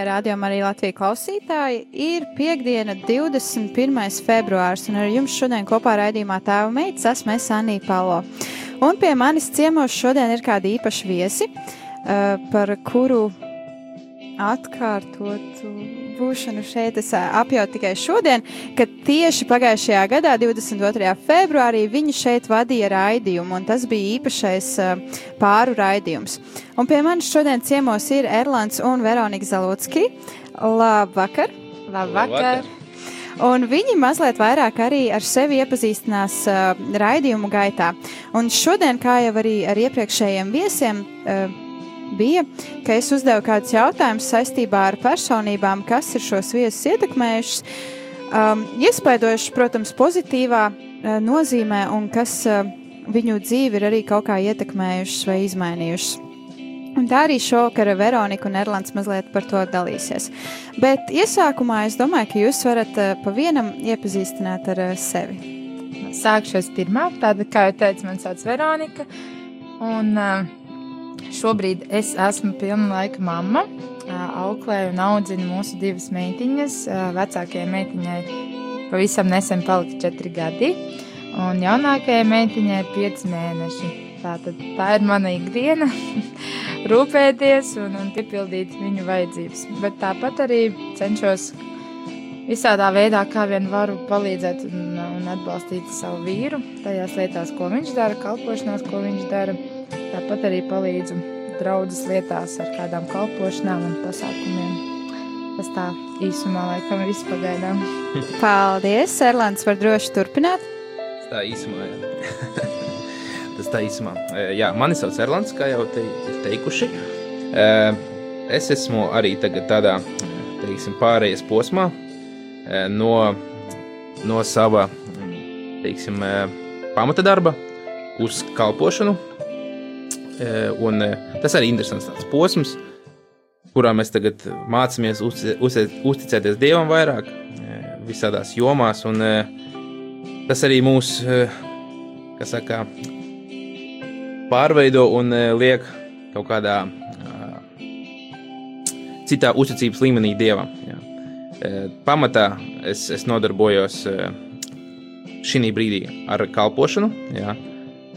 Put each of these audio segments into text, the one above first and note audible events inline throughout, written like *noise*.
Mīļie rādījumi, arī Latvijas klausītāji! Ir piekdiena, 21. februārs, un ar jums šodien kopā raidījumā tēva meitas esmu es Anija Palo. Un pie manis ciemos šodien ir kādi īpaši viesi, uh, par kuru atkārtotu būšanu šeit es apjautu tikai šodien, kad tieši pagājušajā gadā, 22. februārī, viņi šeit vadīja raidījumu, un tas bija īpašais pāru raidījums. Un pie manis šodien ciemos ir Erlands un Veronika Zalotski. Labvakar! Labvakar! Un viņi mazliet vairāk arī ar sevi iepazīstinās uh, raidījumu gaitā. Un šodien, kā jau arī ar iepriekšējiem viesiem, uh, bija, ka es uzdevu kādus jautājumus saistībā ar personībām, kas ir šos viesus ietekmējušas, um, iespaidojuši, protams, pozitīvā uh, nozīmē, un kas uh, viņu dzīvi ir arī kaut kā ietekmējušas vai izmainījušas. Un tā arī šovakar Veronika un Erlands mazliet par to dalīsies. Bet iesākumā es domāju, ka jūs varat uh, pa vienam iepazīstināt ar uh, sevi. Sākšu es pirmā. Tāda, kā jau teicu, man sauc Veronika. Un uh, šobrīd es esmu pilna laika mamma. Auklēju un audzinu mūsu divas meitiņas. Vecākajai meitiņai pavisam nesen palika četri gadi. Un jaunākajai meitiņai ir pieci mēneši. Tātad, tā ir mana ikdiena, *laughs* rūpēties un, un piepildīt viņu vajadzības. Bet tāpat arī cenšos visādā veidā, kā vien varu palīdzēt un, un atbalstīt savu vīru tajās lietās, ko viņš dara, kalpošanās, ko viņš dara. Tāpat arī palīdzu draudzes lietās ar kādām kalpošanām un pasākumiem. Tas tā īsumā laikam viss pagaidām. *laughs* Paldies, Erlands, var droši turpināt. Tā īsumā, jā. *laughs* Tas tā īsumā. Jā, mani sauc Erlands, kā jau te ir teikuši. Es esmu arī tagad tādā, teiksim, pārējais posmā no, no sava, teiksim, pamata darba uz kalpošanu. Un tas arī interesants tāds posms, kurā mēs tagad mācāmies uzti- uzti- uzticēties Dievam vairāk, visādās jomās, un tas arī mūs, kas saka, pārveido un liek kaut kādā citā uzticības līmenī Dievam. Jā. Pamatā es, es nodarbojos šī brīdī ar kalpošanu. Jā.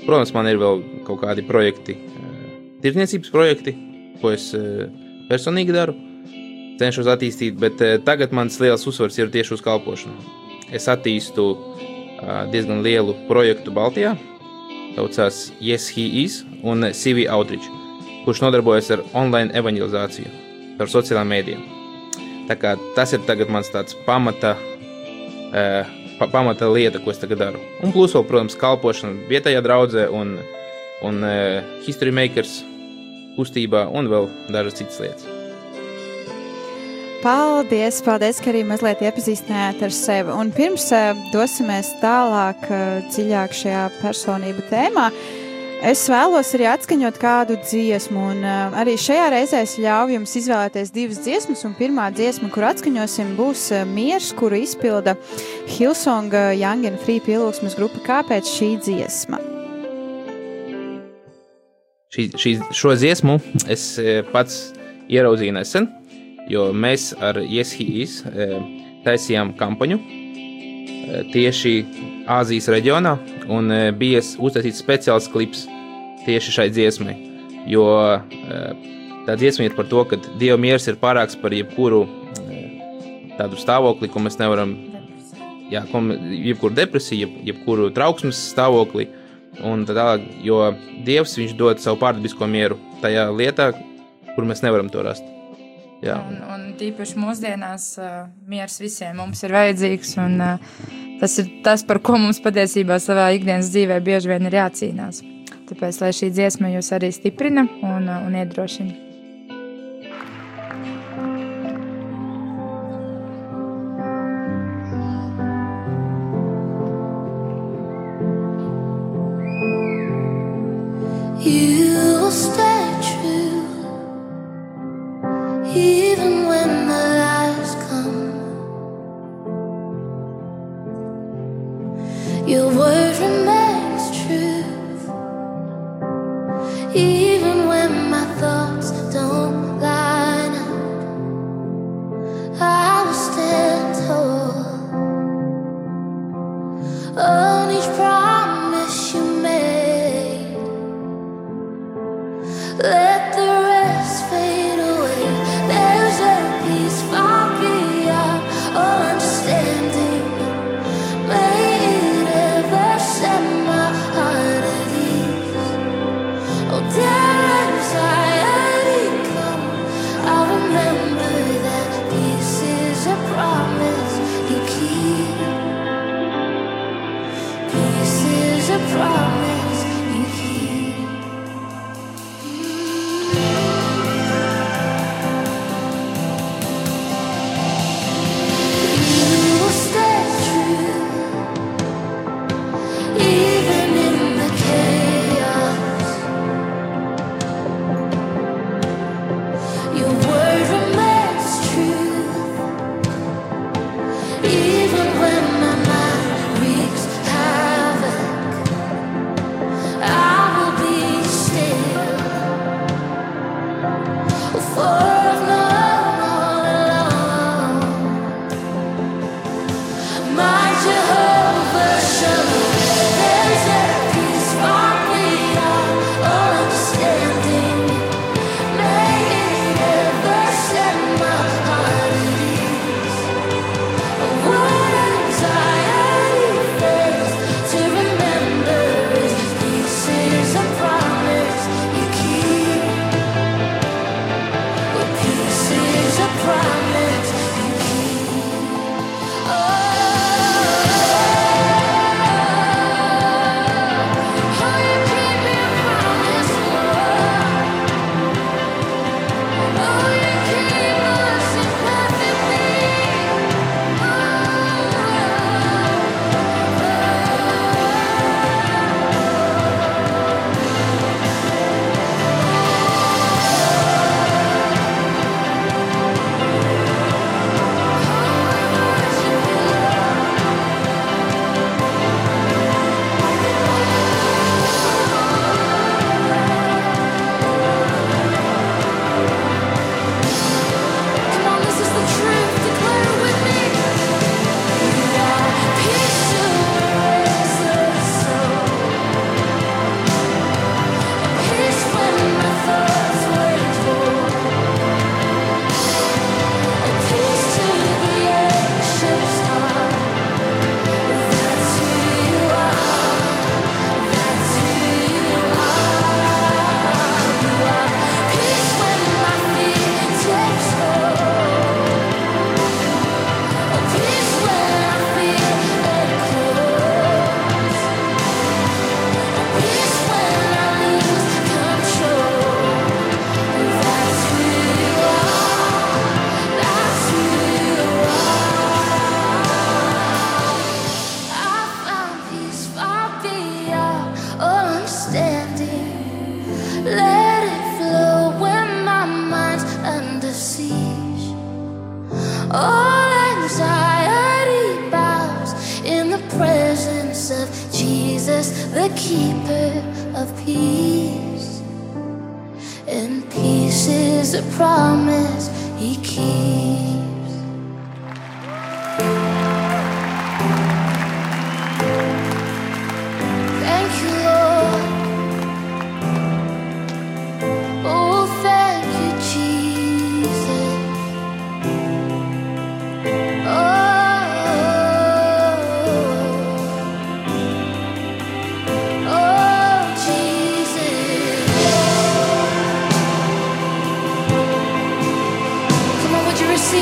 Protams, man ir vēl kaut kādi projekti, e, tirdzniecības projekti, ko es e, personīgi daru, cenšos attīstīt, bet e, tagad mans liels uzsvars ir tieši uz kalpošanu. Es attīstu diezgan lielu projektu Baltijā, saucās Yes, He Is un CV Outreach, kurš nodarbojas ar online evanģelizāciju caur sociālajiem mēdījiem. Tā kā tas ir tagad mans tāds pamata, eh, pa, pamata lieta, ko es tagad daru. Un plus vēl, protams, kalpošana vietējā draudzē un, un eh, History Makers kustībā un vēl dažas citas lietas. Paldies, paldies, ka arī mazliet iepazīstinājāt ar sevi. Un pirms uh, dosimies tālāk, uh, dziļāk šajā personību tēmā, es vēlos arī atskaņot kādu dziesmu. Un, uh, arī šajā reizē es ļauju jums izvēlēties divas dziesmas. Un pirmā dziesma, kur atskaņosim, būs uh, Miers, kuru izpilda Hilsonga Young and Free pielūgsmes grupa. Kāpēc šī dziesma? Šī, šī, šo dziesmu es eh, pats ieraudzīju nesen, jo mēs ar Iesхīs taisījām kampaņu eh, tieši Āzijas reģionā, un eh, bija uztaisīts speciāls klips tieši šai dziesmai. Jo eh, tā dziesma ir par to, ka Dieva miers ir pārāks par jebkuru eh, tādu stāvokli, ko mēs nevaram, jā, ko, jebkuru depresiju, jeb, jebkuru trauksmes stāvokli. Un tā tālāk, jo Dievs viņš dod savu pārdabisko mieru tajā lietā, kur mēs nevaram to rast. Jā. Un, un tīpaši mūsdienās uh, miers visiem mums ir vajadzīgs. Un, uh, tas ir tas, par ko mums patiesībā savā ikdienas dzīvē bieži vien ir jācīnās. Tāpēc, lai šī dziesma jūs arī stiprina un, uh, un iedrošina.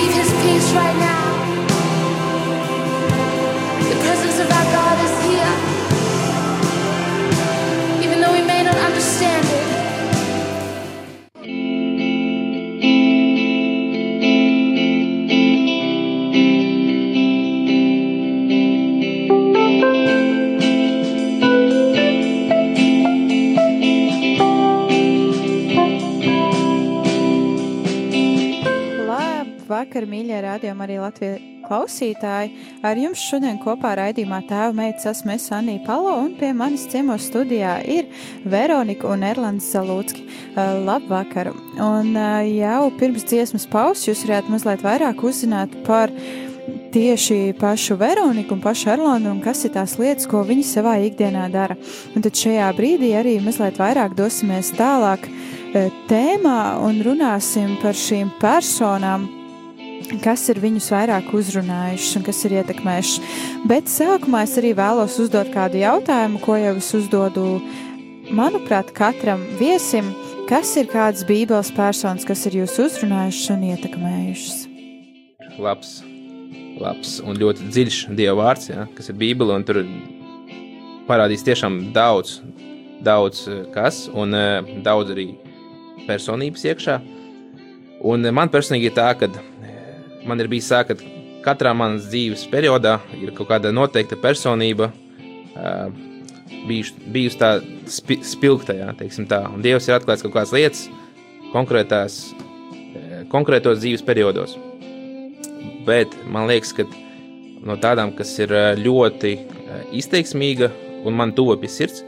His peace right now. Rādījumi, arī Latvijas klausītāji. Ar jums šodien kopā raidījumā tēva meitas esmu es Anija Palo, un pie manis ciemos studijā ir Veronika un Erlands Zalūcki. Uh, labvakar! Un uh, jau pirms dziesmas pauzes jūs varētu mazliet vairāk uzzināt par tieši pašu Veroniku un pašu Erlandu un kas ir tās lietas, ko viņi savā ikdienā dara. Un tad šajā brīdī arī mazliet vairāk dosimies tālāk tēmā un runāsim par šīm personām, kas ir viņus vairāk uzrunājušas un kas ir ietekmējušas. Bet sākumā es arī vēlos uzdot kādu jautājumu, ko jau es uzdodu, manuprāt, katram viesim. Kas ir kādas bībeles personas, kas ir jūs uzrunājušas un ietekmējušas? labs, labs un ļoti dziļš dieva vārds, ja, kas ir Bībele. un Tur parādīs tiešām daudz, daudz eh, kas, un eh, daudz arī personības iekšā. Un eh, man personīgi ir tā, ka man ir bijis tā, ka katrā manas dzīves periodā ir kaut kāda noteikta personība. Uh, bijuši, bijusi tā spi, spilgtajā, teiksim tā, un Dievs ir atklājis kaut kādas lietas konkrētās, konkrētos dzīves periodos. Bet man liekas, ka no tādām, kas ir ļoti izteiksmīga un man tuva pie sirds,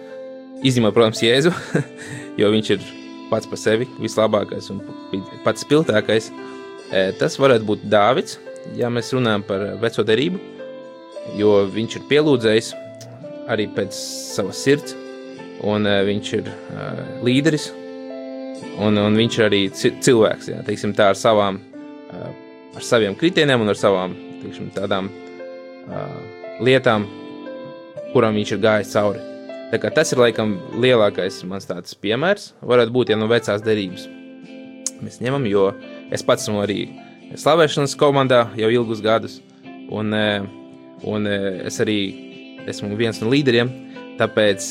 izņemot, protams, Jēzu, *laughs* jo viņš ir pats par sevi vislabākais un pats spilgtākais. Eh, Tas varētu būt Dāvids, ja mēs runājam par veco derību, jo viņš ir pielūdzējis arī pēc savas sirds, un viņš ir līderis, un, un viņš ir arī ci- cilvēks, jā, teiksim, tā ar savām, ar saviem kritieniem un ar savām teiksim, tādām uh, lietām, kurām viņš ir gājis cauri. Tā kā tas ir laikam lielākais mans tāds piemērs, varētu būt ja no vecās derības. Mēs ņemam, jo es pats esmu arī slavēšanas komandā jau ilgus gadus, un, eh, un eh, es arī esmu viens no līderiem, tāpēc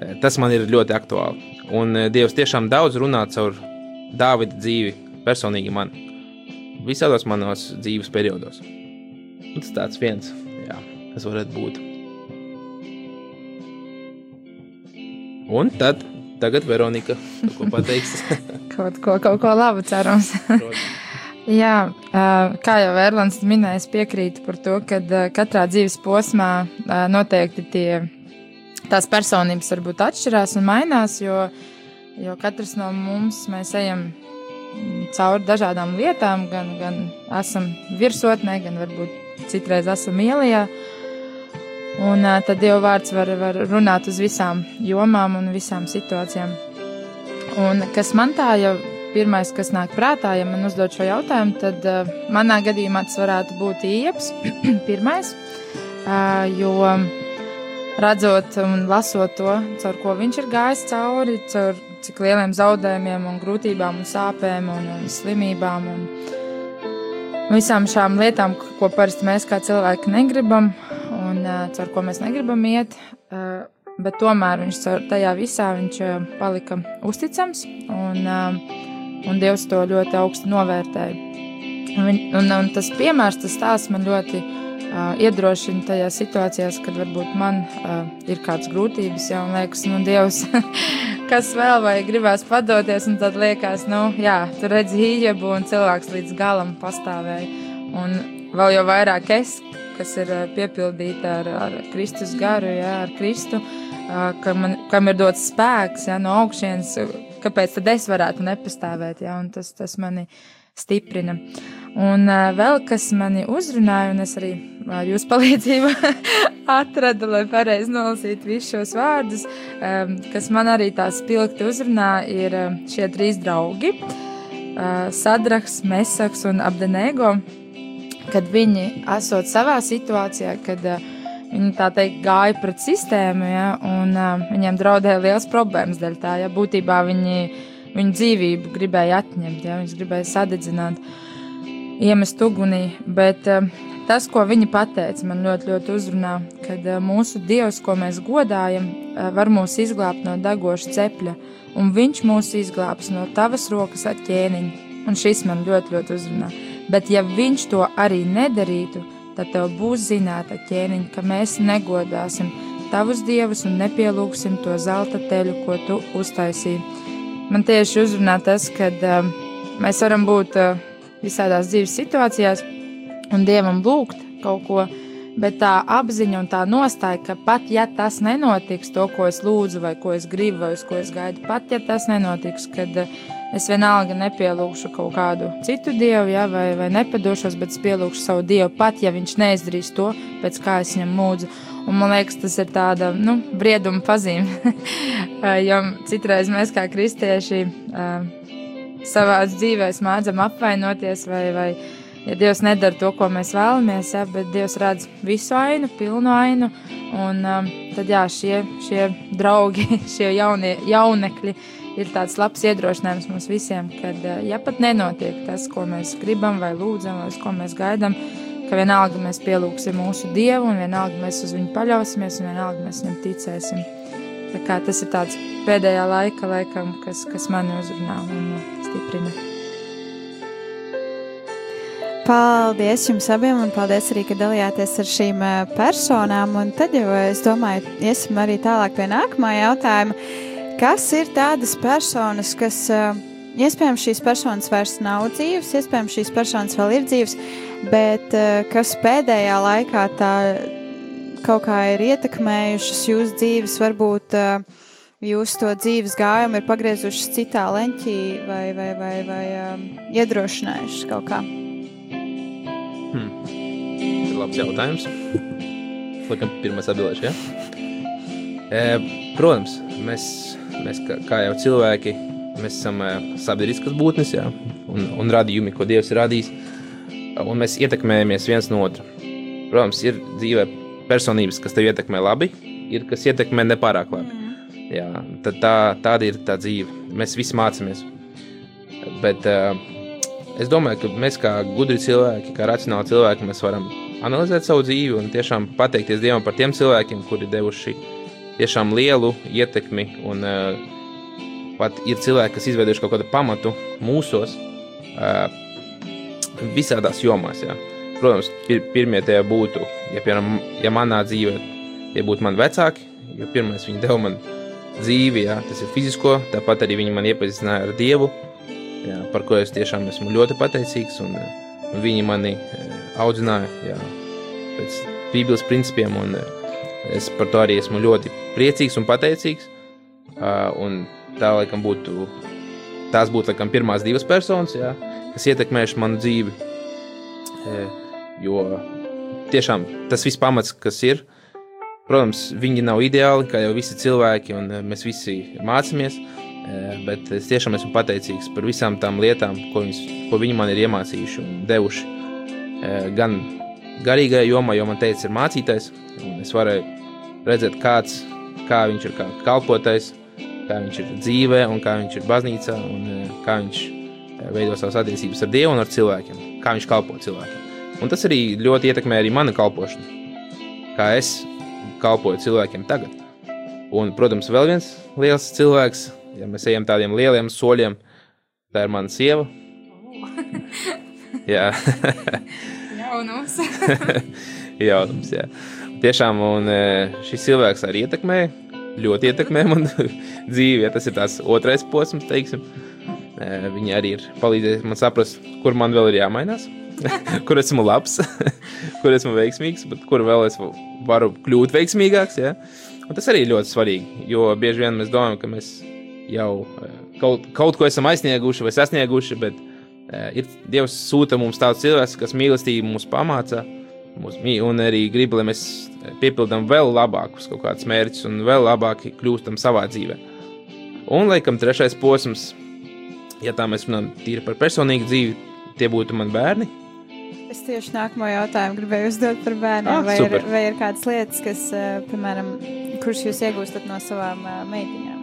eh, tas man ir ļoti aktuāli. Un Dievs tiešām daudz runā caur Dāvida dzīvi, personīgi man, visādos manos dzīves periodos. Un Tas tāds viens, jā, kas varētu būt. Un tad, tagad Veronika, ko pateiks. *laughs* Kaut ko, kaut ko labu cerams. Jā, ā, kā jau Erlands minēja, es piekrītu par to, ka ā, katrā dzīves posmā ā, noteikti tie, tās personības varbūt atšķirās un mainās, jo, jo katrs no mums mēs ejam mm, cauri dažādām lietām, gan, gan esam virsotnē, gan varbūt citreiz esam ielijā. Un tad Dieva vārds var, var runāt uz visām jomām un visām situācijām. Un kas man tā jau pirmais, kas nāk prātā, ja man uzdod šo jautājumu, tad uh, manā gadījumā tas varētu būt ieps, *clears throat* pirmais, uh, jo redzot un lasot to, caur ko viņš ir gājis cauri, caur cik lieliem zaudējumiem un grūtībām un sāpēm un, un slimībām un visām šām lietām, ko parasti mēs kā cilvēki negribam un caur ko mēs negribam iet. Bet tomēr viņš tajā visā viņš palika uzticams, un, un Dievs to ļoti augstu novērtēja. Un, un, un tas piemērs, tas stāsts man ļoti uh, iedrošina tajās situācijās, kad varbūt man uh, ir kādas grūtības, jau liekas, nu, Dievs, *laughs* kas vēl vai gribēs padoties, un tad liekas, nu, jā, tu redzi īņķebu, un cilvēks līdz galam pastāvēja. Un vēl jau vairāk es, kas ir ā, piepildīta ar, ar Kristus garu, jā, ar Kristu, ā, kam, man, kam ir dots spēks jā, no augšienes, kāpēc tad es varētu nepastāvēt, jā, un tas, tas mani stiprina. Un vēl kas mani uzrunāja, un es arī ar jūsu palīdzību *laughs* atradu, lai pareizi nolasītu visus šos vārdus, kas man arī tā spilgti uzrunā, ir šie trīs draugi Sadraks, Mesaks un Abdenego, kad viņi esot savā situācijā, kad viņi tā teikt gāja pret sistēmu, ja, un viņiem draudēja liels problēmas dēļ tā, ja būtībā viņi viņu dzīvību gribēja atņemt, ja, viņas gribēja sadedzināt. iemest ugunī. Bet uh, tas, ko viņi pateica, man ļoti, ļoti uzrunā, kad uh, mūsu dievs, ko mēs godājam, uh, var mūs izglābt no degoša cepļa, un viņš mūs izglābs no tavas rokas ar ķēniņu. Un šis man ļoti, ļoti uzrunā. Bet, ja viņš to arī nedarītu, tad tev būs zināta ķēniņa, ka mēs negodāsim tavus dievus un nepielūgsim to zelta teļu, ko tu uztaisīji. Man tieši uzrunā tas, ka uh, mēs varam būt uh, visādās dzīves situācijās un dievam lūgt kaut ko, bet tā apziņa un tā nostāja, ka pat ja tas nenotiks, to, ko es lūdzu, vai ko es gribu, vai uz ko es gaidu, pat ja tas nenotiks, kad uh, es vienalga nepielūgšu kaut kādu citu dievu, ja, vai, vai nepadošos, bet es pielūgšu savu dievu, pat ja viņš neizdarīs to, pēc kā es viņam mūdzu. Un man liekas, tas ir tāda nu, brieduma pazīme. *laughs* jo citreiz mēs, kā kristieši, savā dzīvē mēdzam apvainoties, vai, vai ja Dievs nedara to, ko mēs vēlamies, ja, bet Dievs redz visu ainu, pilnu ainu. Un, tad jā, šie, šie draugi, *laughs* šie jaunie, jaunekļi ir tāds labs iedrošinājums mums visiem, ka, ja pat nenotiek tas, ko mēs gribam, vai lūdzam, vai uz ko mēs gaidām, ka vienalga mēs pielūgsim mūsu Dievu, un vienalga mēs uz viņu paļausimies, un vienalga mēs viņam ticēsim. Tā kā tas ir tāds pēdējā laika, laikam, kas, kas mani uzrunā un stiprina. Paldies jums abiem, un paldies arī, ka dalījāties ar šīm eh, personām. Un tad jau es domāju, iesim arī tālāk pie nākamā jautājuma. Kas ir tādas personas, kas eh, iespējams šīs personas vairs nav dzīves, iespējams šīs personas vēl ir dzīves, bet eh, kas pēdējā laikā tā kaut kā ir ietekmējušas jūsu dzīves, varbūt jūs to dzīves gājumu ir pagriezušas citā leņķī vai, vai, vai, vai iedrošinājušas kaut kā? Hmm. Tas ir labs jautājums. Laikam, pirmais atbildēšu, ja? Protams, mēs, mēs kā, jau cilvēki, mēs esam sabiedriskas būtnes, jā, un, un radījumi, ko Dievs ir radījis, un mēs ietekmējamies viens no otra. Protams, ir dzīvē personības, kas tev ietekmē labi, ir kas ietekmē nepārāk labi. Jā, tad tā, tāda ir tā dzīve. Mēs visi mācāmies. Bet uh, es domāju, ka mēs kā gudri cilvēki, kā racionāli cilvēki, mēs varam analizēt savu dzīvi un tiešām pateikties Dievam par tiem cilvēkiem, kuri devuši tiešām lielu ietekmi. Un, uh, pat ir cilvēki, kas izveidojuši kaut kādu pamatu mūsos, uh, visādās jomās. Jā. Protams, pir pirmie tie būtu, ja, piemēram, ja manā dzīvē tie būtu mani vecāki, jo pirmais viņi deva man dzīvi, jā, tas ir fizisko, tāpat arī viņi man iepazīstināja ar Dievu, jā, par ko es tiešām esmu ļoti pateicīgs, un, un viņi mani audzināja jā, pēc Bībeles principiem, un es par to arī esmu ļoti priecīgs un pateicīgs, un tā laikam būtu, tās būtu laikam pirmās divas personas, jā, kas ietekmējuši manu dzīvi, jo tiešām tas viss pamats, kas ir, Protams, viņi nav ideāli, kā jau visi cilvēki, un mēs visi mācāmies. Bet es tiešām esmu pateicīgs par visām tām lietām, ko, viņas, ko viņi man ir iemācījuši un devuši. Gan garīgajā jomā, jo man teica, ir mācītājs. Es varēju redzēt, kāds, kā viņš ir kā kalpotais, kā viņš ir dzīvē, un kā viņš ir baznīcā, un kā viņš veido savas attiecības ar Dievu un ar cilvēkiem, kā viņš kalpo cilvēkiem. Un tas arī ļoti ietekmē arī mana kalpošanu. Kā es kalpoju cilvēkiem tagad. Un, protams, vēl viens liels cilvēks, ja mēs ejam tādiem lieliem soļiem, tā ir mana sieva. *laughs* jā, *laughs* Jaunums. *laughs* jautājums. Jā. Tiešām, un e, šis cilvēks arī ietekmē, ļoti ietekmē man *laughs* dzīvi. Ja tas ir tās otrais posms, teiksim. E, Viņi arī ir palīdzējuši man saprast, kur man vēl ir jāmainās, *laughs* kur esmu labs, kur esmu veiksmīgs, bet kur vēl es varu kļūt veiksmīgāks. Ja? Un tas arī ir ļoti svarīgi, jo bieži vien mēs domājam, ka mēs jau e, kaut, kaut ko esam aizsnieguši vai sasnieguši, bet ir Dievs sūta mums tāds cilvēks, kas mīlestību mums pamāca. Mūs, un arī grib, lai mēs piepildām vēl labākus kaut kādus mērķus un vēl labāk kļūstam savā dzīvē. Un, laikam, trešais posms, ja tā mēs runājam tīri par personīgu dzīvi, tie būtu mani bērni. Es tieši nākamo jautājumu gribēju uzdot par bērniem. Ah, vai, ir, super. vai ir kādas lietas, kas, eh, piemēram, kuras jūs iegūstat no savām eh, meitiņām?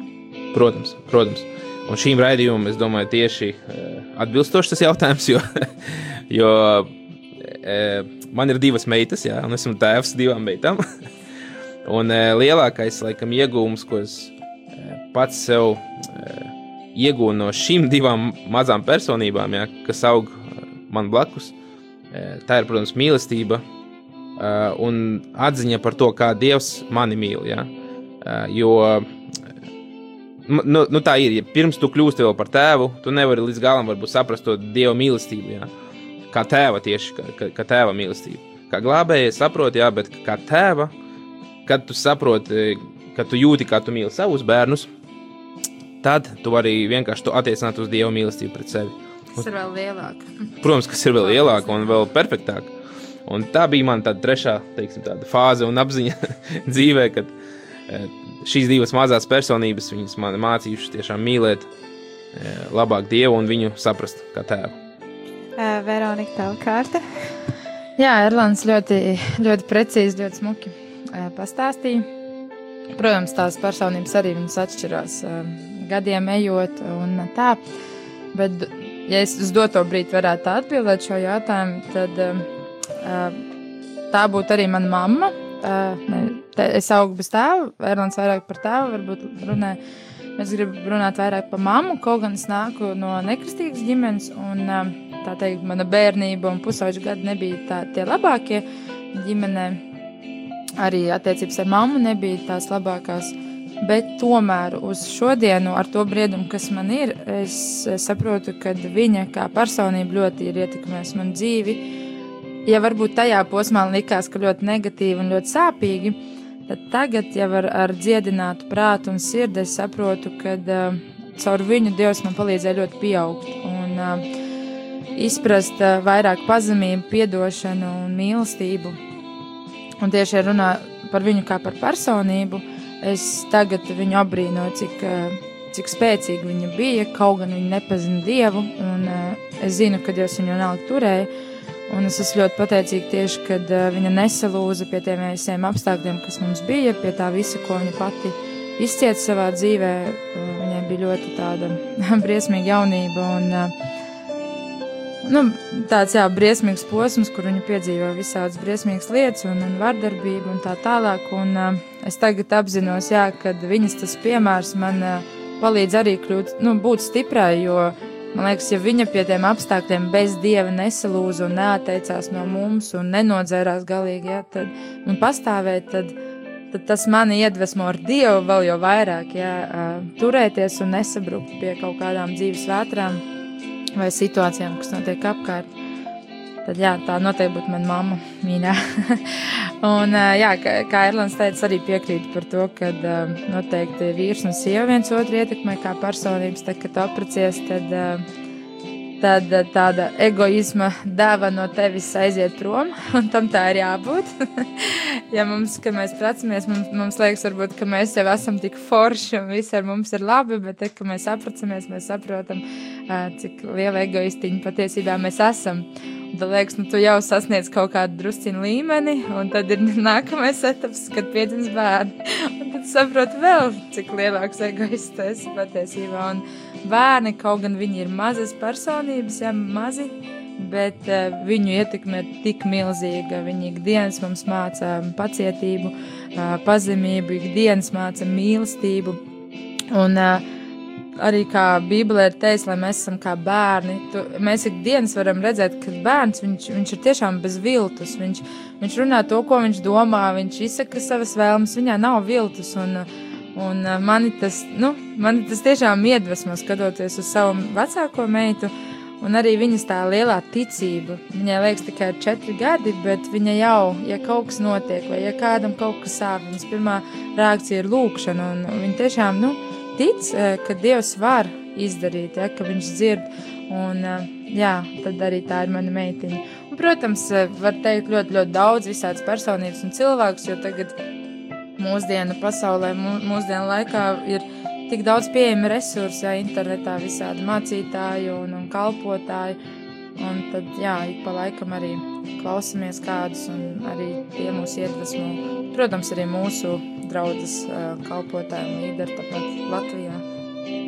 Protams, protams. Un šīm raidījumam, es domāju, tieši uh, atbilstoši tas jautājums, jo, *laughs* jo e, man ir divas meitas, jā, un esmu tēvs divām meitām. *laughs* un e, lielākais, laikam, iegūms, ko es pats sev iegūnu no šīm divām mazām personībām, jā, kas aug man blakus, tā ir, protams, mīlestība un atziņa par to, kā Dievs mani mīl. Jā. Jo nu, nu tā ir. Ja pirms tu kļūsti par tēvu, tu nevari līdz galam saprast to dieva mīlestību. Jā. Kā tēva tieši, kā, kā, kā tēva mīlestību. Kā glābēji saproti, jā, bet kā tēva, kad tu saproti, ka tu jūti, kā tu mīli savus bērnus, tad tu vari vienkārši to attiecināt uz dieva mīlestību pret sevi. Tas ir vēl lielāk. *laughs* Protams, kas ir vēl lielāka un vēl perfektāka. Un tā bija mana trešā teiksim, fāze un apziņa *laughs* dzīvē, kad eh, šīs divas mazās personības viņas man mācījušas tiešām mīlēt eh, labāk Dievu un viņu saprast kā tēvu. Uh, Veronika, tava kārta. Jā, Erlands ļoti, ļoti precīzi, ļoti smuki eh, pastāstīja. Protams, tās personības arī viņas atšķirās eh, gadiem ejot un tā. Bet, ja es uz doto brīdi varētu atbildēt šo jautājumu, tad eh, tā būtu arī mana mamma. Eh, ne, te, es augu bez tēva, Erlands vairāk par tēvu varbūt runē. Es gribu runāt vairāk par mammu, kaut gan es nāku no nekristīgas ģimenes, un eh, tā teikt, mana bērnība un pusauģa gadi nebija tā, tie labākie ģimenē. Arī attiecības ar mammu nebija tās labākās. Bet tomēr uz šodienu, ar to briedumu, kas man ir, es saprotu, ka viņa kā personība ļoti ir ietekmējusi manu dzīvi. Ja varbūt tajā posmā likās, ka ļoti negatīvi un ļoti sāpīgi, tad tagad jau ar, ar dziedinātu prātu un sirdi es saprotu, ka uh, caur viņu Dievs man palīdzēja ļoti pieaugt un uh, izprast uh, vairāk pazemību, piedošanu un mīlestību. Un tieši ja runā par viņu kā par personību, es tagad viņu apbrīnoju, cik, cik spēcīga viņa bija, kaut gan viņa nepazina Dievu, un es zinu, ka Dievs viņu vienalga turēja. Un es esmu ļoti pateicīga tieši, kad uh, viņa nesalūza pie tiem visiem apstākļiem, kas mums bija, pie tā visa, ko viņa pati izcieta savā dzīvē. Uh, viņai bija ļoti tāda *laughs* briesmīga jaunība un uh, nu, tāds jā, briesmīgs posms, kur viņa piedzīvoja visādas briesmīgas lietas un, un vardarbību un tā tālāk. Un, es tagad apzinos, jā, ka viņas tas piemērs man palīdz arī kļūt, nu, būt stiprai, jo Man liekas, ja viņa pie tiem apstākļiem bez dieva nesalūza un neatteicās no mums un nenodzērās galīgi, ja, tad, un pastāvēt, tad, tad tas mani iedvesmo ar dievu vēl jau vairāk, ja, turēties un nesabrukt pie kaut kādām dzīves vētrām vai situācijām, kas notiek apkārt. Tad jā, tā noteikti būtu mana mamma mīļā. *laughs* un, jā, kā, Erlands teica, arī piekrīt par to, ka noteikti vīrs un sieva viens otru ietekmē kā personības. Tad, kad aprecies, tad, tad tāda egoisma deva no tevis aiziet prom, *laughs* un tam tā ir jābūt. *laughs* ja mums, kad mēs precamies, mums, mums liekas, varbūt, ka mēs jau esam tik forši un viss ar mums ir labi, bet tad, kad mēs aprecamies, mēs saprotam, cik liela egoistiņa patiesībā mēs esam. Un tad liekas, nu, tu jau sasniedz kaut kādu drusciņu līmeni, un tad ir *laughs* nākamais etaps, kad piedzimst bērni. Un tad saproti vēl, cik lielāks egoists tu esi patiesībā. Un bērni, kaut gan viņi ir mazas personības, jā, mazi, bet uh, viņu ietekme ir tik milzīga. Viņi ikdienas mums māca pacietību, uh, pazemību, ikdienas māca mīlestību. Un, uh, arī kā Bībelē ir teicis, lai mēs esam kā bērni. Tu, mēs ikdienas varam redzēt, ka bērns viņš, viņš ir tiešām bez viltus. Viņš, viņš runā to, ko viņš domā, viņš izsaka savas vēlmes, viņā nav viltus. Un, un mani, tas, nu, mani tas tiešām iedvesmo skatoties uz savu vecāko meitu. Un arī viņas tā lielā ticība. Viņai liekas tikai četri gadi, bet viņa jau, ja kaut kas notiek, vai ja kādam kaut kas sāp, viņas pirmā reakcija ir lūkšana. Viņa tiešām, nu, tic, ka Dievs var izdarīt, ja, ka viņš dzird. Un, jā, tad arī tā ir mana meitiņa. Un, protams, var teikt ļoti, ļoti daudz visādas personības un cilvēkus, jo tagad mūsdienu pasaulē, mūsdienu laikā ir tik daudz pieejami resursi, ja internetā visādi mācītāji un, un kalpotāji. Un tad, jā, ik pa laikam arī klausamies kādus, un arī tie mūs iedvesmo. Protams, arī mūsu draudzes kalpotāji un līderi tāpat Latvijā.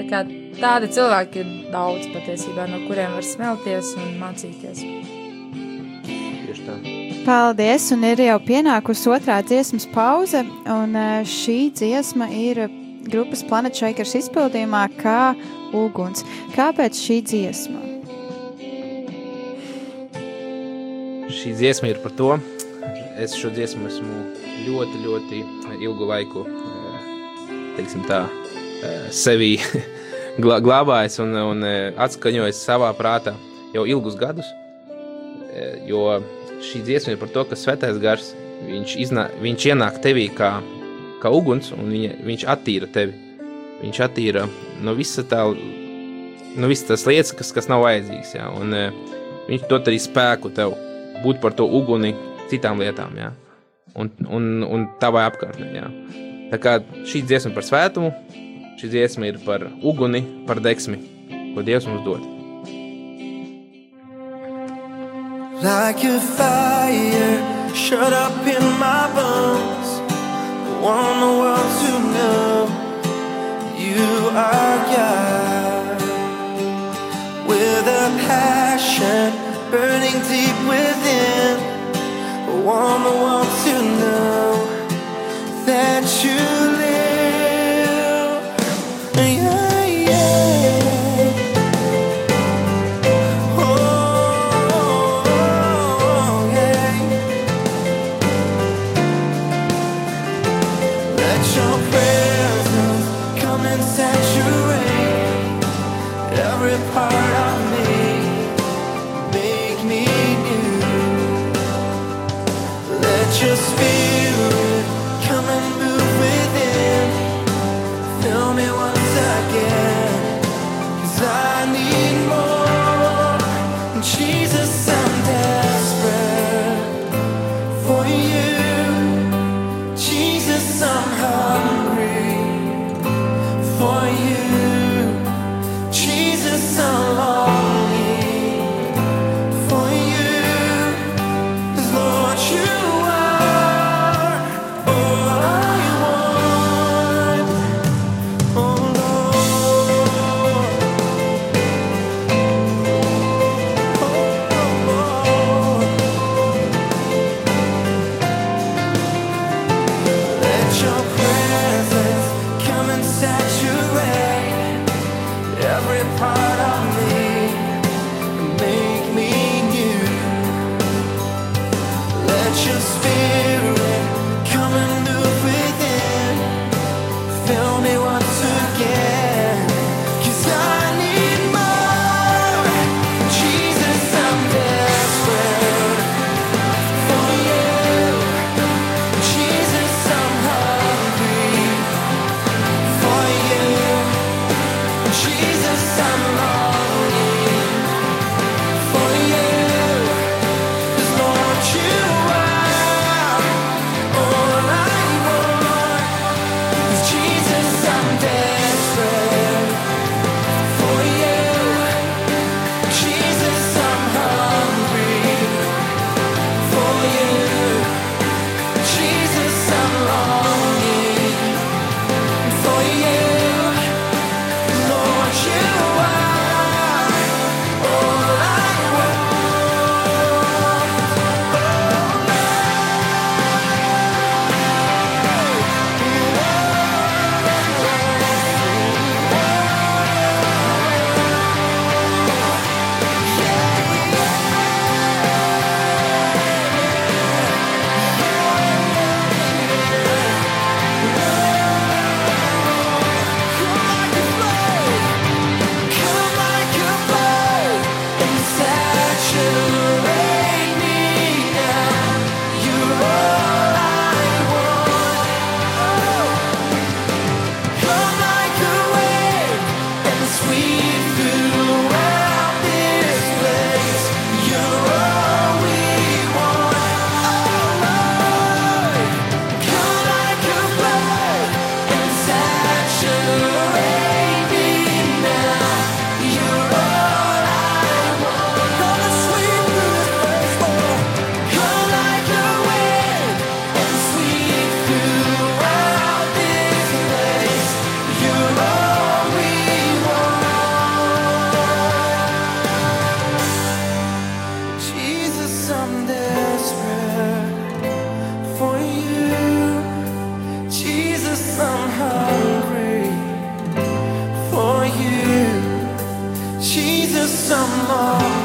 Tā kā tādi cilvēki ir daudz patiesībā, no kuriem var smelties un mācīties. Paldies, un ir jau pienākusi otrā dziesmas pauze, un šī dziesma ir grupas Planet Shakers izpildījumā kā uguns. Kāpēc šī dziesma? Šī dziesma ir par to. Es šo dziesmu esmu ļoti, ļoti ilgu laiku, eh, tā, eh, sevi *laughs* glābājis un, un eh, atskaņojis savā prātā jau ilgus gadus. Eh, Jo šī dziesma ir par to, ka svētais gars, viņš, iznā, viņš ienāk tevī kā, kā uguns un viņa, viņš attīra tevi. Viņš attīra no visa tā, no visas tās lietas, kas, kas nav vajadzīgas. Jā, un eh, viņš dod arī spēku tev būt par to uguni citām lietām. Jā. Un, un, un tavai apkārtnē. Jā. Tā kā šī dziesma ir par svētumu, šī dziesma ir par uguni, par deksmi, ko Dievs mums dod. Like a fire shut up in my bones. Want the world to know you are God. With a passion burning deep within, Want the world to know that you some more.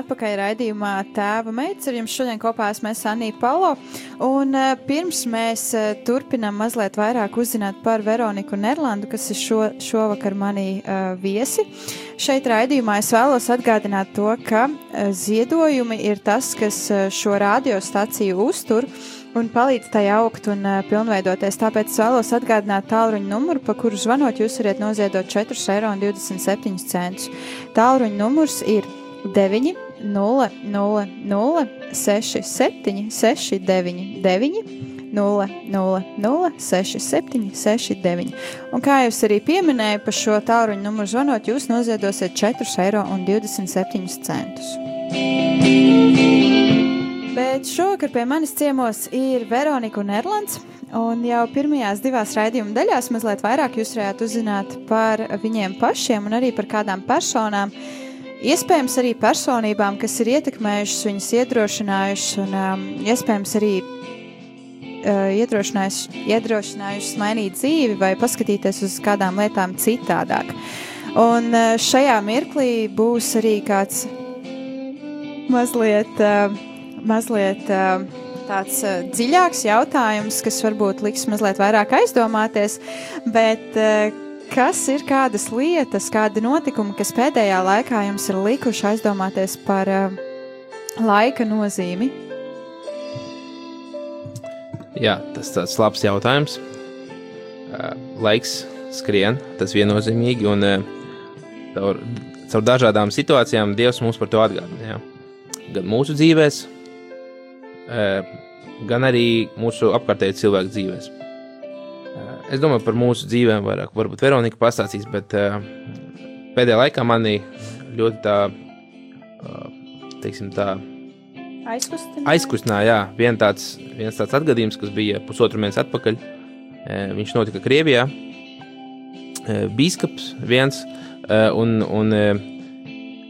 Atpakaļ raidījumā Tēva meitas. Ar jums šodien kopā esmu es Anija Palo. Un uh, pirms mēs uh, turpinām mazliet vairāk uzzināt par Veroniku Nerlandu, kas ir šo, šovakar manī uh, viesi. Šeit raidījumā es vēlos atgādināt to, ka ziedojumi ir tas, kas šo radiostaciju uztur un palīdz tai augt un uh, pilnveidoties. Tāpēc vēlos atgādināt tālruņa numuru, pa kuru zvanot, jūs varat noziedot 4,27 eiro. Tālruņa numurs ir 9, 0, 0, 0, 6, 7, 6, 9, 9, 0, 0, 0, 6, 7, 6, 9. Un kā jau es arī pieminēju, pa šo tālruņa numuru zvanot, jūs noziedosiet 4,27 eiro. Bet šovakar pie manis ciemos ir Veronika un Erlands. Un jau pirmajās divās raidījuma daļās mazliet vairāk jūs varētu uzzināt par viņiem pašiem un arī par kādām personām, Iespējams, arī personībām, kas ir ietekmējušas viņas, iedrošinājušas un um, iespējams arī uh, iedrošinājušas, iedrošinājušas mainīt dzīvi vai paskatīties uz kādām lietām citādāk. Un uh, šajā mirklī būs arī kāds mazliet, uh, mazliet uh, tāds uh, dziļāks jautājums, kas varbūt liks mazliet vairāk aizdomāties, bet uh, kas ir kādas lietas, kādi notikumi, kas pēdējā laikā jums ir likuši aizdomāties par uh, laika nozīmi? Jā, tas tāds labs jautājums. Uh, Laiks skrien, tas viennozīmīgi, un uh, caur, caur dažādām situācijām Dievs mums par to atgādina. jā. Gan mūsu dzīvēs, uh, gan arī mūsu apkārtēju cilvēku dzīvēs. Es domāju par mūsu dzīvēm, vairāk varbūt Veronika pastāstīs, bet uh, pēdējā laikā manī ļoti tā, uh, teiksim, tā Aizkustināt. aizkustināja jā, vien tāds, viens tāds atgadījums, kas bija pusotru mēnesi atpakaļ. E, Viņš notika Krievijā. Bīskaps viens, un, un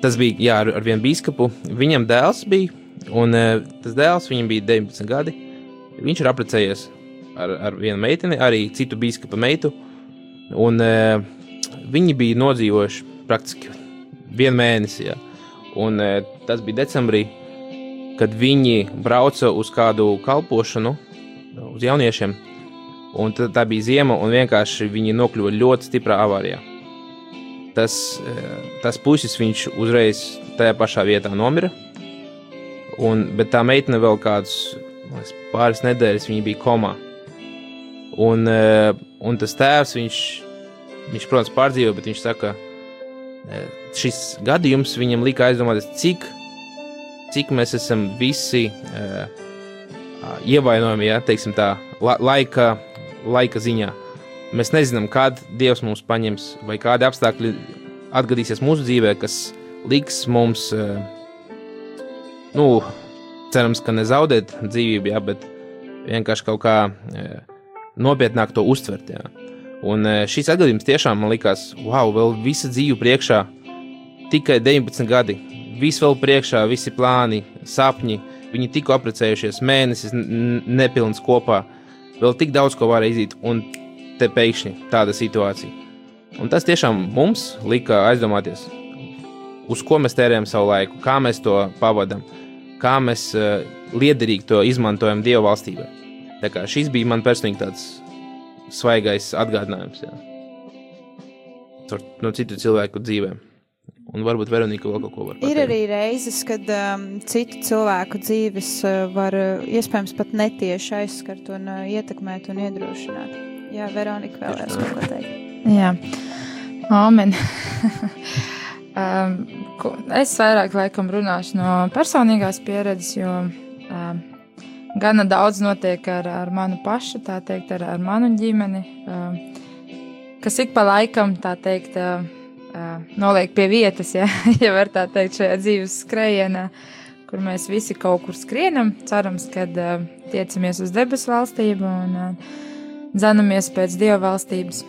tas bija jā, ar, ar vienu bīskapu. Viņam dēls bija, un tas dēls viņam bija 19 gadi. Viņš ir apprecējies ar, ar vienu meiteni, arī citu bīskapa meitu. Un, e, viņi bija nodzīvojuši praktiski vienu mēnesi. Jā. Un, e, tas bija decembrī, kad viņi brauca uz kādu kalpošanu, uz jauniešiem. Un tad, tā bija ziema, un vienkārši viņi nokļuva ļoti stiprā avārijā. tas, eh, tas puisis viņš uzreiz tajā pašā vietā nomira. Un, bet tā meitene vēl kādus pāris nedēļas viņa bija komā. Un, eh, un tas tēvs, viņš, viņš protams, pārdzīvoja, bet viņš saka, eh, šis gadījums viņam lika aizdomāties, cik, cik mēs esam visi uh, ievainojami, ja teiksim tā, la, laika, laika ziņā. Mēs nezinām, kad Dievs mums paņems, vai kādi apstākļi atgadīsies mūsu dzīvē, kas liks mums, nu, cerams, ka nezaudēt dzīvību, ja, bet vienkārši kaut kā nopietnāk to uztvert. Ja. Un uh, šis atgadījums tiešām man likās, wow, vēl visa dzīve priekšā, tikai 19 gadi, viss vēl priekšā, visi plāni, sapņi. Viņi tikko apprecējušies, mēnesis nepilns kopā, vēl tik daudz ko varēja izdarīt, un te pēkšņi tāda situācija. Un tas tiešām mums lika aizdomāties, uz ko mēs tērējam savu laiku, kā mēs to pavadām, kā mēs uh, liederīgi to izmantojam Dieva valstībā. Tā kā šis bija man personīgi tāds svaigais atgādinājums jā. Caur- no citu cilvēku dzīvēm. Un varbūt Veronika vēl kaut ko var pateikt. Ir arī reizes, kad um, citu cilvēku dzīves uh, var uh, iespējams pat netieši aizskart un uh, ietekmēt un iedrošināt. Jā, Veronika vēlēs kaut ko teikt. Jā, amen. *laughs* um, ko- es vairāk laikam runāšu no personīgās pieredzes, jo um, gana daudz notiek ar, ar manu pašu, tā teikt, ar, ar manu ģimeni, um, kas ik pa laikam, tā teikt, uh, uh, noliek pie vietas, ja, *laughs* ja var tā teikt, šajā dzīves skrējienā, kur mēs visi kaut kur skrienam, cerams, kad uh, tiecamies uz debesu valstību un uh, dzenamies pēc dieva valstības.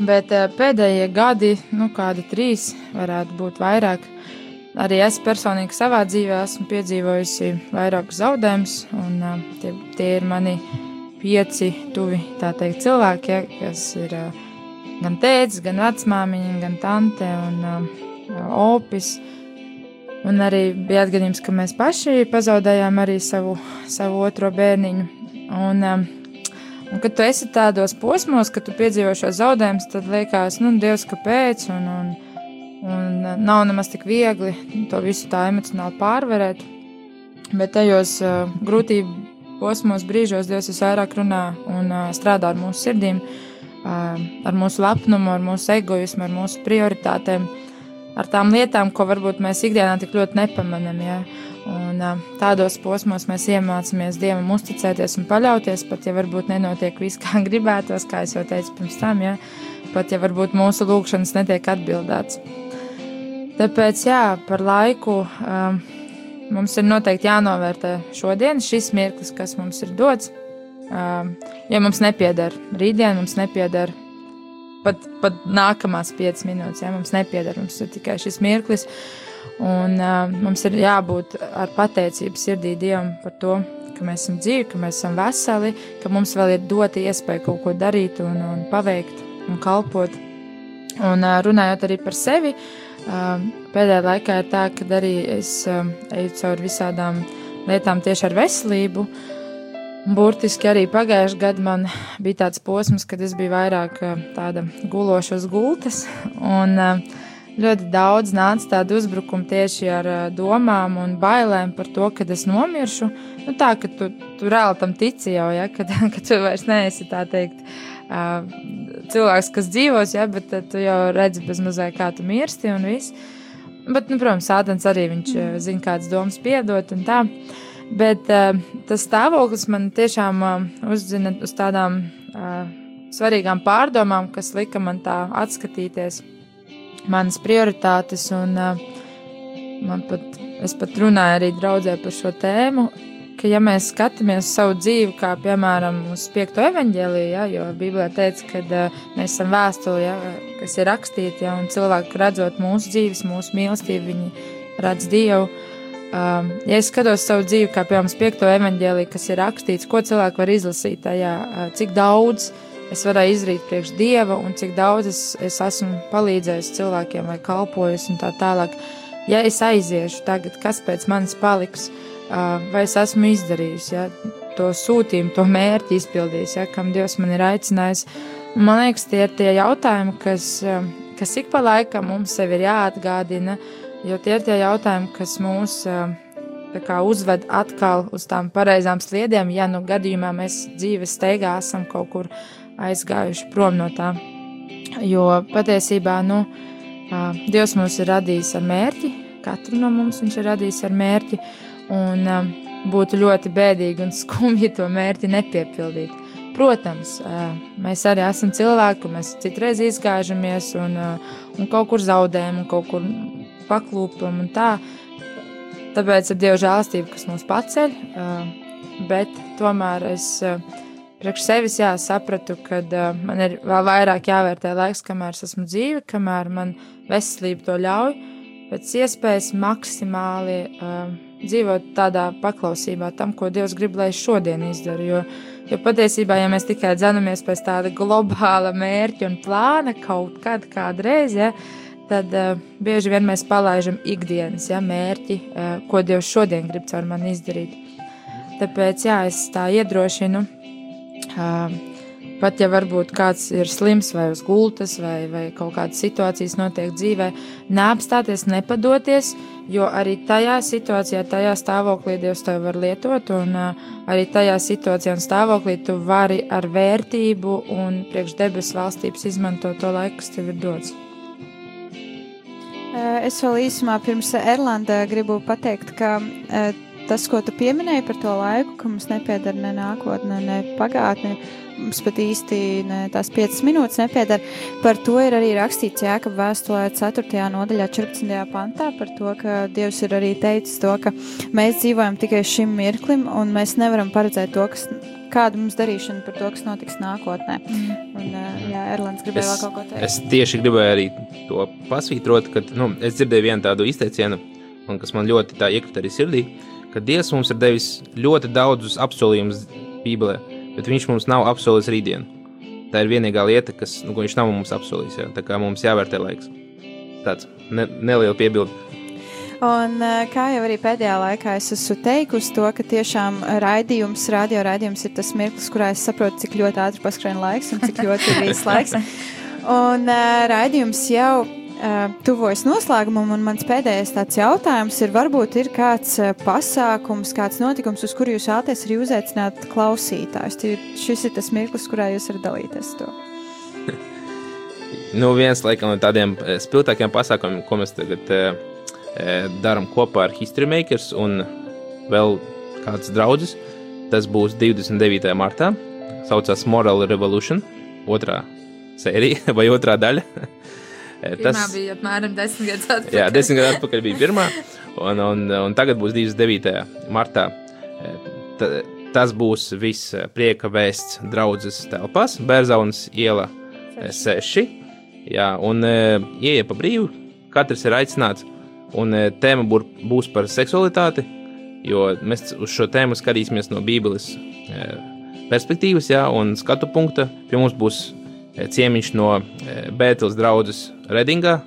Bet eh, pēdējie gadi, nu, kādi trīs, varētu būt vairāk. Arī es personīgi savā dzīvē esmu piedzīvojusi vairākus zaudējumus, un tie, tie ir mani pieci tuvi teikt, cilvēki, ja, kas ir gan tēvs, gan vecmāmiņa, gan tante un opis. Un arī bija atgadījums, ka mēs paši pazaudējām arī savu, savu otro bērniņu. Un, Un, kad tu esi tādos posmos, kad tu piedzīvo šo zaudējumu, tad liekas, nu, Dievs, kāpēc? Un, un, un nav nemaz tik viegli to visu tā emocionāli pārvarēt. Bet tajos uh, grūtību posmos, brīžos Dievs visvairāk runā un uh, strādā ar mūsu sirdīm, uh, ar mūsu lepnumu, ar mūsu egoismu, ar mūsu prioritātēm, ar tām lietām, ko varbūt mēs ikdienā tik ļoti nepamanām. Ja? Un, tādos posmos mēs iemācāmies Dievam uzticēties un paļauties, pat ja varbūt nenotiek viss, *laughs* kā gribētos, kā jau teicu pirms tam, ja? pat ja varbūt mūsu lūgšanas netiek atbildēts. Tāpēc, jā, par laiku um, mums ir noteikti jānovērtē šodien šis mirklis, kas mums ir dots. Um, ja mums nepieder rītdien, mums nepieder pat, pat nākamās piecas minūtes, ja mums nepieder, mums ir tikai šis mirklis. Un uh, mums ir jābūt ar pateicību sirdī Dievam par to, ka mēs esam dzīvi, ka mēs esam veseli, ka mums vēl ir dota iespēja kaut ko darīt un, un paveikt un kalpot. Un uh, runājot arī par sevi, uh, pēdējā laikā ir tā, ka arī es uh, eju cauri visādām lietām tieši ar veselību. Burtiski arī pagājušajā gadā man bija tāds posms, kad es biju vairāk uh, tāda guloša uz gultas. Un, ļoti daudz nāca tādu uzbrukumu tieši ar domām un bailēm par to, ka es nomiršu. Nu, tā, ka tu, tu reāli tam tici jau, ja, ka, *laughs* ka tu vairs neesi tā teikt. Cilvēks, kas dzīvos, ja, bet ā, tu jau redzi bez mazliet, kā tu mirsti un viss. Bet, nu, protams, Sātans arī viņš zina, kādas domas piedot un tā. Bet tas stāvoklis man tiešām uzzina uz tādām svarīgām pārdomām, kas lika man tā atskatīties manas prioritātes. Un, man pat, es pat runāju arī draudzē par šo tēmu, ka ja mēs skatāmies savu dzīvi, kā piemēram uz piekto evaņģēliju, ja, jo Bībelē teica, ka uh, mēs esam vēstuli, ja, kas ir rakstīti, ja, un cilvēki redzot mūsu dzīves, mūsu mīlestību, viņi redz Dievu. Um, ja es skatos savu dzīvi, kā piemēram uz piekto evaņģēliju, kas ir rakstīts, ko cilvēki var izlasīt tajā, uh, cik daudz es varēju izdarīt priekš Dieva un cik daudz es, es esmu palīdzējis cilvēkiem vai kalpojis un tā tālāk. Ja es aiziešu tagad, kas pēc manis paliks, uh, vai es esmu izdarījis ja, to sūtījumu, to mērķi izpildījis, ja, kam Dievs man ir aicinājis. Man liekas, tie ir tie jautājumi, kas uh, kas ik pa laikam mums sev ir jāatgādina, jo tie ir tie jautājumi, kas mūs uh, kā uzved atkal uz tām pareizām sliedēm, ja nu gadījumā mēs dzīves steigā esam kaut kur aizgājuši prom no tā. Jo patiesībā, nu, Dievs mūs ir radījis ar mērķi, katru no mums viņš ir radījis ar mērķi, un ā, būtu ļoti bēdīgi un *laughs* skumji to mērķi nepiepildīt. Protams, ā, mēs arī esam cilvēki, mēs citreiz izgāžamies un, ā, un kaut kur zaudējam, un kaut kur paklūpam un tā. Tāpēc ir Dieva žēlastība, kas mūs paceļ, bet tomēr es priekš sevis jā, sapratu, ka man ir vēl vairāk jāvērtē laiks, kamēr es esmu dzīve, kamēr man veselība to ļauj, pēc iespējas maksimāli uh, dzīvot tādā paklausībā tam, ko Dievs grib, lai es šodien izdaru. Jo, jo patiesībā, ja mēs tikai dzenamies pēc tāda globāla mērķa un plāna kaut kad, kādreiz, ja, tad uh, bieži vien mēs palaidām ikdienas ja, mērķi, uh, ko Dievs šodien grib caur mani izdarīt. Tāpēc jā, es tā iedrošinu Uh, pat ja varbūt kāds ir slims vai uz gultas, vai, vai kaut kādas situācijas notiek dzīvē, neapstāties, nepadoties, jo arī tajā situācijā, tajā stāvoklī Dievs tevi var lietot, un uh, arī tajā situācijā un stāvoklī tu vari ar vērtību un priekš debesu valstības izmantot to laiku, kas tev ir dots. Es vēl īsumā pirms Erlanda gribu pateikt, ka eh, tas, ko tu pieminēji par to laiku, ka mums nepieder ne nākotne, ne pagātne, mums pat īsti ne tās 5 minūtes nepieder. Par to ir arī rakstīts Jēkab vēstulē 4. nodaļā 14. pantā, par to, ka Dievs ir arī teicis to, ka mēs dzīvojam tikai šim mirklim, un mēs nevaram paredzēt to, kas, kāda mums darīšana par to, kas notiks nākotnē. Un, eh, jā, Erlands gribēja vēl kaut ko teikt. es tieši gribēju arī to pasvītrot, ka nu, es dzirdēju vienu tādu izteicienu, un kas man ļoti tā iekrita arī sirdī, ka Dievs mums ir devis ļoti daudzus apsolījumus Bībelē, bet Viņš mums nav apsolījis rītdienu. Tā ir vienīgā lieta, kas, nu, ko Viņš nav mums apsolījis. Jā. Tā kā mums jāvērtē laiks. Tāds ne, neliela piebilde. Un, eh, kā jau arī pēdējā laikā es esmu teikusi to, ka tiešām raidījums, radio raidījums ir tas mirklis, kurā es saprotu, cik ļoti ātri paskrien laiks un cik ļoti *laughs* ir bijis laiks. Un uh, raidījums jau tuvojas noslēgumam, un mans pēdējais tāds jautājums ir, varbūt ir kāds uh, pasākums, kāds notikums, uz kuru jūs vēlaties arī uzaicināt klausītājus. Šis ir tas mirklis, kurā jūs varat dalīties to. Nu, viens laikam, no tādiem eh, spilgtākiem pasākumiem, ko mēs tagad uh, darām kopā ar History Makers un vēl kāds draugs, tas būs 29. martā. Saucās Moral Revolution, otrā sērija *laughs* vai otrā daļa. Eh, Tas bija apmēram desmit gadus atpakaļ. Jā, desmit gadu atpakaļ bija pirmā, un, un, un tagad būs 29. martā. Eh, Ta, tas būs viss eh, prieka vēsts draudzes telpās, Bērzaunas iela 6. Jā, un ieeja pa brīvu, katrs ir aicināts, un tēma būr, būs par seksualitāti, jo mēs uz šo tēmu skatīsimies no Bībeles perspektīvas, jā, un skatu punkta. Pie mums būs ciemiņš no Bēteles draudzes Redingā,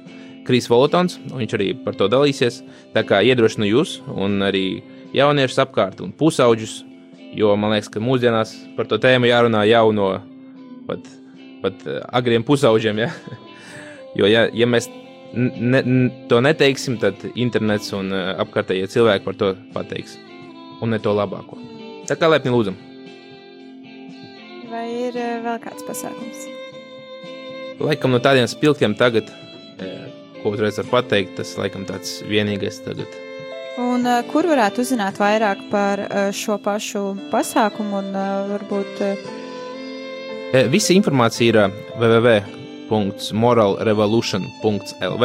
Kris Volotons, un viņš arī par to dalīsies. Tā kā iedrošinu jūs un arī jauniešus apkārt un pusauģus, jo man liekas, ka mūsdienās par to tēmu jārunā jau no pat, pat eh, agriem pusauģiem. Ja? *laughs* Jo, ja, ja mēs ne, to neteiksim, tad internets un eh, apkārtējie cilvēki par to pateiks. Un ne to labāko. Tā kā lepni lūdzam. Vai ir eh, vēl kāds pasākums? Laikam no tādiem spilgtiem tagad, eh, ko uzreiz var pateikt, tas laikam tāds vienīgais tagad. Un uh, kur varētu uzzināt vairāk par uh, šo pašu pasākumu un varbūt Visa informācija ir www.moralrevolution.lv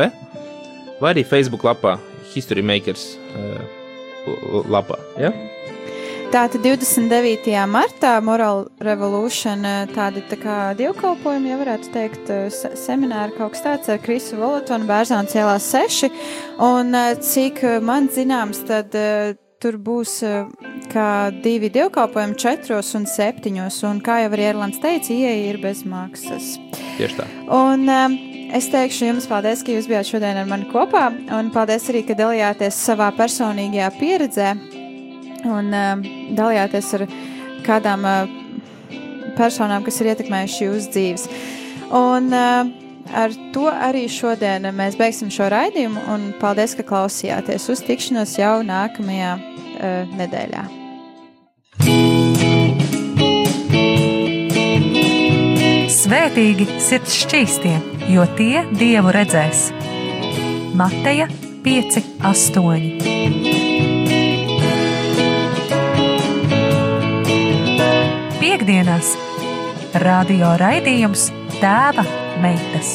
vai arī Facebook lapā History Makers lapā. Ja? Tātad 29. martā Moral Revolution eh, tādi tā kā dievkalpojumi, ja varētu teikt, eh, se- semināri kaut kas tāds ar Krisu Volotonu Bērzāns ielā 6. Un eh, cik man zināms, tad tur būs kā divi dievkalpojumi 4 un 7. Un kā jau arī Erlands teica, ieeja ir bez maksas. Tieši tā. Un es teikšu jums paldies, ka jūs bijāt šodien ar mani kopā, un paldies arī, ka dalījāties savā personīgajā pieredzē un um, dalījāties ar kādām uh, personām, kas ir ietekmējuši jūsu dzīves. Un uh, ar to arī šodien mēs beigsim šo raidījumu. Un paldies, ka klausījāties. Uz tikšanos jau nākamajā uh, nedēļā. Svētīgi sirds šķīstie, jo tie dievu redzēs. Mateja 5, 8. Piektdienās radio raidījums Tēva meitas.